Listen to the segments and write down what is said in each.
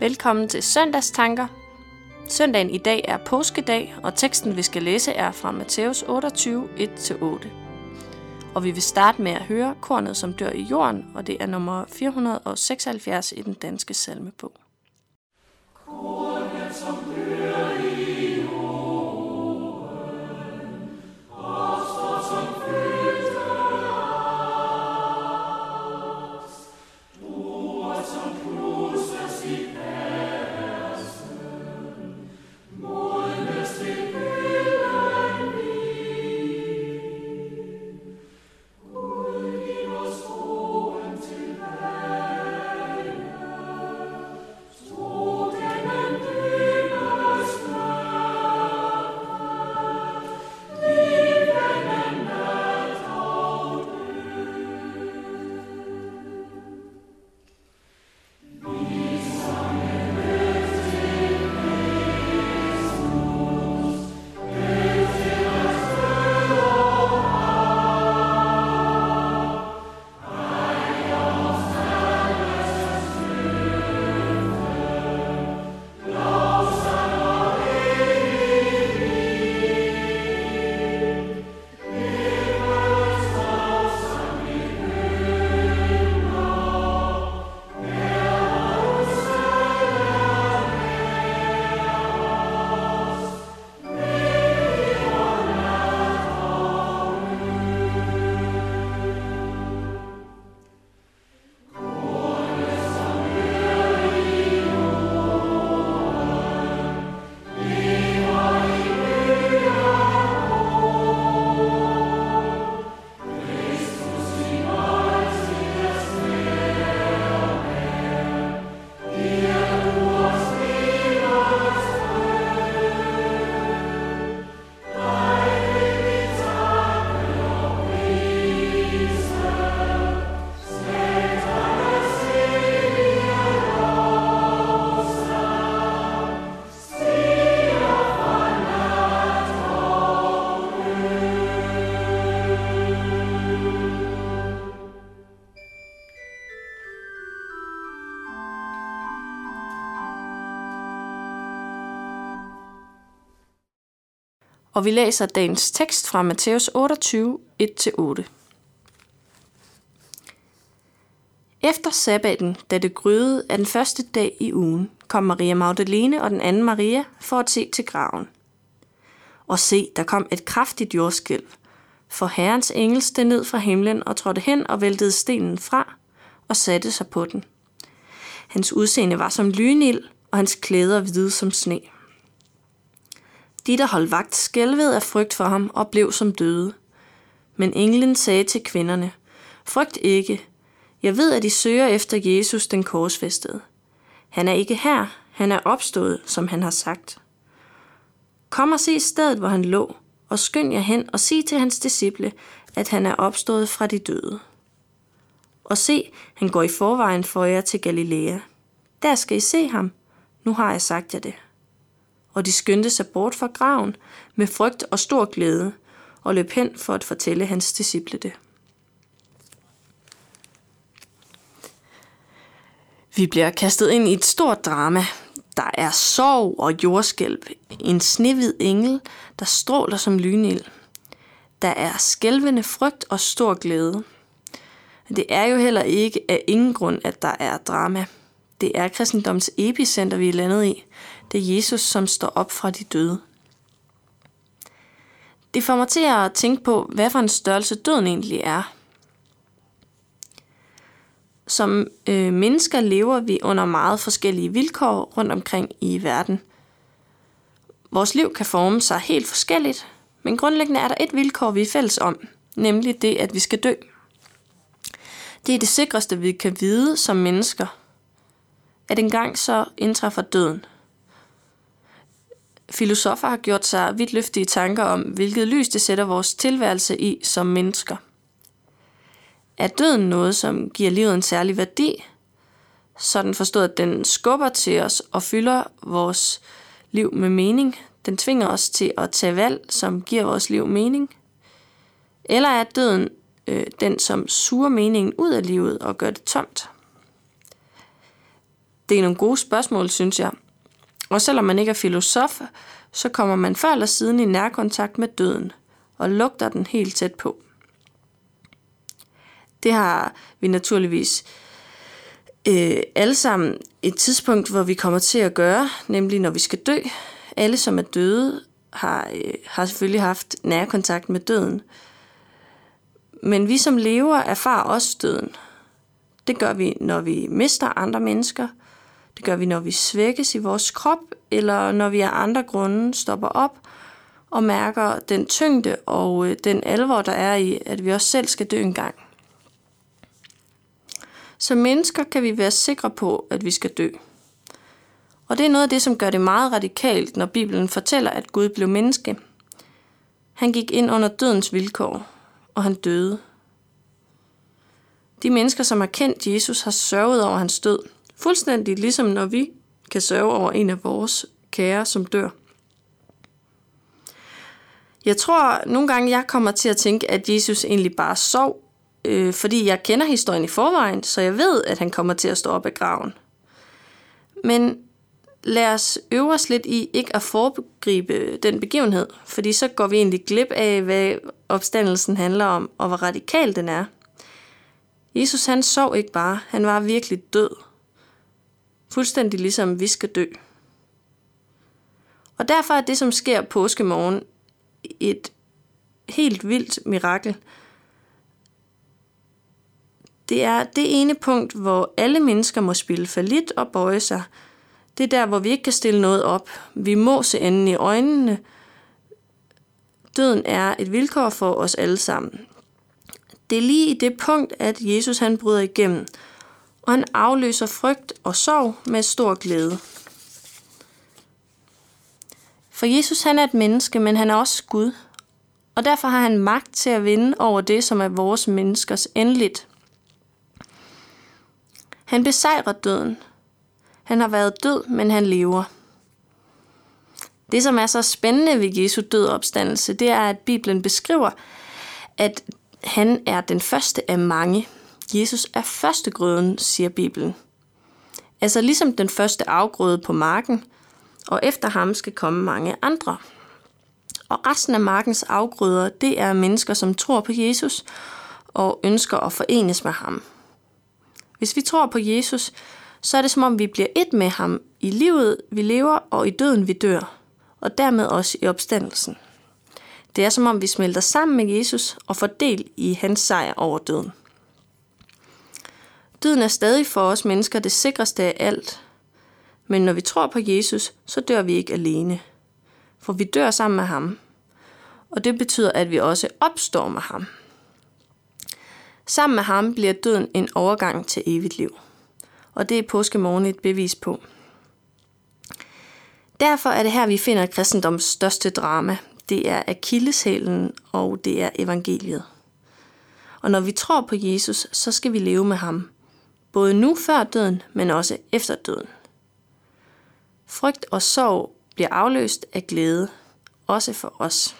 Velkommen til Søndagstanker. Søndagen i dag er påskedag, og teksten vi skal læse er fra Matthæus 28, 1-8. Og vi vil starte med at høre Kornet, som dør i jorden, og det er nummer 476 i den danske salmebog. Kornet, og vi læser dagens tekst fra Matthæus 28, 1-8. Efter sabbaten, da det gryede af den første dag i ugen, kom Maria Magdalene og den anden Maria for at se til graven. Og se, der kom et kraftigt jordskælv, for Herrens engel steg ned fra himlen og trådte hen og væltede stenen fra og satte sig på den. Hans udseende var som lynild, og hans klæder hvide som sne. De, der holdt vagt, skælvede af frygt for ham og blev som døde. Men englen sagde til kvinderne, Frygt ikke. Jeg ved, at I søger efter Jesus den korsfæstede. Han er ikke her. Han er opstået, som han har sagt. Kom og se stedet, hvor han lå, og skynd jer hen og sig til hans disciple, at han er opstået fra de døde. Og se, han går i forvejen for jer til Galilea. Der skal I se ham. Nu har jeg sagt jer det og de skyndte sig bort fra graven med frygt og stor glæde, og løb hen for at fortælle hans disciple det. Vi bliver kastet ind i et stort drama. Der er sorg og jordskælv. En snehvid engel, der stråler som lynild. Der er skælvende frygt og stor glæde. Det er jo heller ikke af ingen grund, at der er drama. Det er kristendoms epicenter, vi er landet i. Det er Jesus, som står op fra de døde. Det får mig til at tænke på, hvad for en størrelse døden egentlig er. Som øh, mennesker lever vi under meget forskellige vilkår rundt omkring i verden. Vores liv kan forme sig helt forskelligt, men grundlæggende er der et vilkår, vi er fælles om, nemlig det, at vi skal dø. Det er det sikreste, vi kan vide som mennesker, at engang så indtræffer døden – Filosofer har gjort sig vidtløftige tanker om, hvilket lys det sætter vores tilværelse i som mennesker. Er døden noget, som giver livet en særlig værdi? Sådan forstået, at den skubber til os og fylder vores liv med mening. Den tvinger os til at tage valg, som giver vores liv mening. Eller er døden øh, den, som suger meningen ud af livet og gør det tomt? Det er nogle gode spørgsmål, synes jeg. Og selvom man ikke er filosof, så kommer man før eller siden i nærkontakt med døden og lugter den helt tæt på. Det har vi naturligvis øh, alle sammen et tidspunkt, hvor vi kommer til at gøre, nemlig når vi skal dø. Alle, som er døde, har, øh, har selvfølgelig haft nærkontakt med døden. Men vi som lever erfarer også døden. Det gør vi, når vi mister andre mennesker. Det gør vi, når vi svækkes i vores krop, eller når vi af andre grunde stopper op og mærker den tyngde og øh, den alvor, der er i, at vi også selv skal dø en gang. Som mennesker kan vi være sikre på, at vi skal dø. Og det er noget af det, som gør det meget radikalt, når Bibelen fortæller, at Gud blev menneske. Han gik ind under dødens vilkår, og han døde. De mennesker, som har kendt Jesus, har sørget over hans død. Fuldstændig ligesom når vi kan sørge over en af vores kære, som dør. Jeg tror nogle gange, jeg kommer til at tænke, at Jesus egentlig bare sov, øh, fordi jeg kender historien i forvejen, så jeg ved, at han kommer til at stå op af graven. Men lad os øve os lidt i ikke at foregribe den begivenhed, fordi så går vi egentlig glip af, hvad opstandelsen handler om, og hvor radikal den er. Jesus han sov ikke bare, han var virkelig død. Fuldstændig ligesom vi skal dø. Og derfor er det, som sker påskemorgen, et helt vildt mirakel. Det er det ene punkt, hvor alle mennesker må spille for lidt og bøje sig. Det er der, hvor vi ikke kan stille noget op. Vi må se enden i øjnene. Døden er et vilkår for os alle sammen. Det er lige i det punkt, at Jesus han bryder igennem, og han afløser frygt og sorg med stor glæde. For Jesus han er et menneske, men han er også Gud. Og derfor har han magt til at vinde over det, som er vores menneskers endeligt. Han besejrer døden. Han har været død, men han lever. Det, som er så spændende ved Jesu død og opstandelse, det er, at Bibelen beskriver, at han er den første af mange. Jesus er førstegrøden, siger Bibelen. Altså ligesom den første afgrøde på marken, og efter ham skal komme mange andre. Og resten af markens afgrøder, det er mennesker, som tror på Jesus og ønsker at forenes med ham. Hvis vi tror på Jesus, så er det som om vi bliver et med ham i livet, vi lever, og i døden, vi dør, og dermed også i opstandelsen. Det er som om vi smelter sammen med Jesus og får del i hans sejr over døden. Døden er stadig for os mennesker det sikreste af alt. Men når vi tror på Jesus, så dør vi ikke alene. For vi dør sammen med ham. Og det betyder, at vi også opstår med ham. Sammen med ham bliver døden en overgang til evigt liv. Og det er påskemorgen et bevis på. Derfor er det her, vi finder kristendoms største drama, det er akilleshælen, og det er evangeliet. Og når vi tror på Jesus, så skal vi leve med ham. Både nu før døden, men også efter døden. Frygt og sorg bliver afløst af glæde, også for os.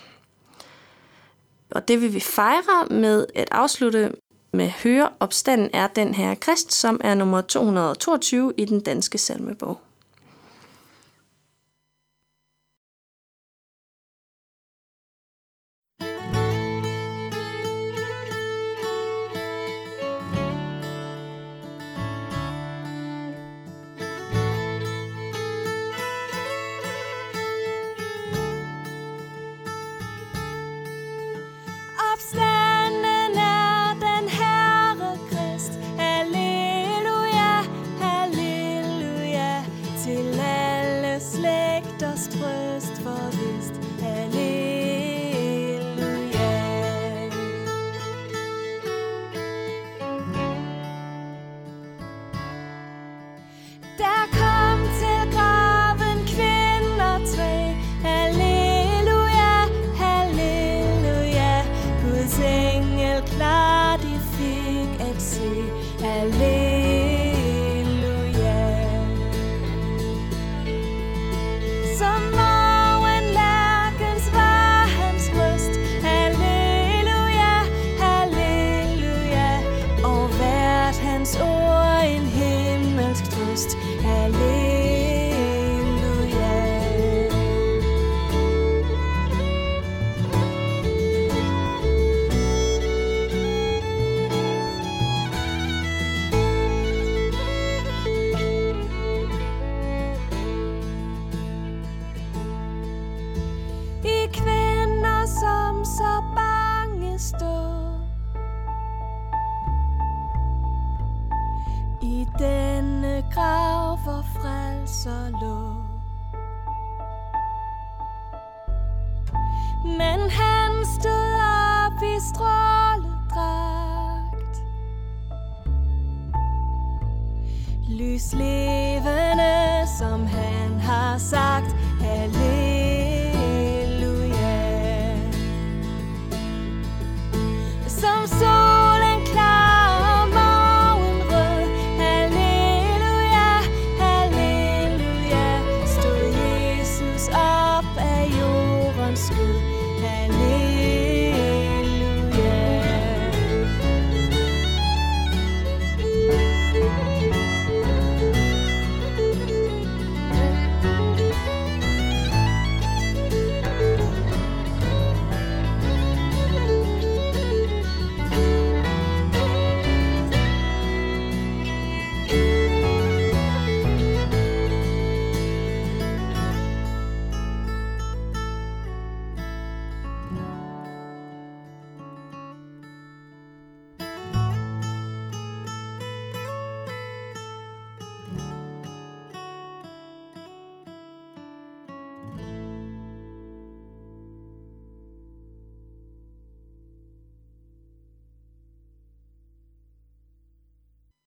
Og det vil vi fejre med at afslutte med Høre opstanden er den her krist, som er nummer 222 i den danske salmebog. Digters trøst forvist. Halleluja. Der kom til graven kvinder tre. Halleluja, halleluja. Guds engel klar de fik at se. Halleluja. I denne grav, hvor frelser lå Men han stod op i stråledragt Lys levende, som han har sagt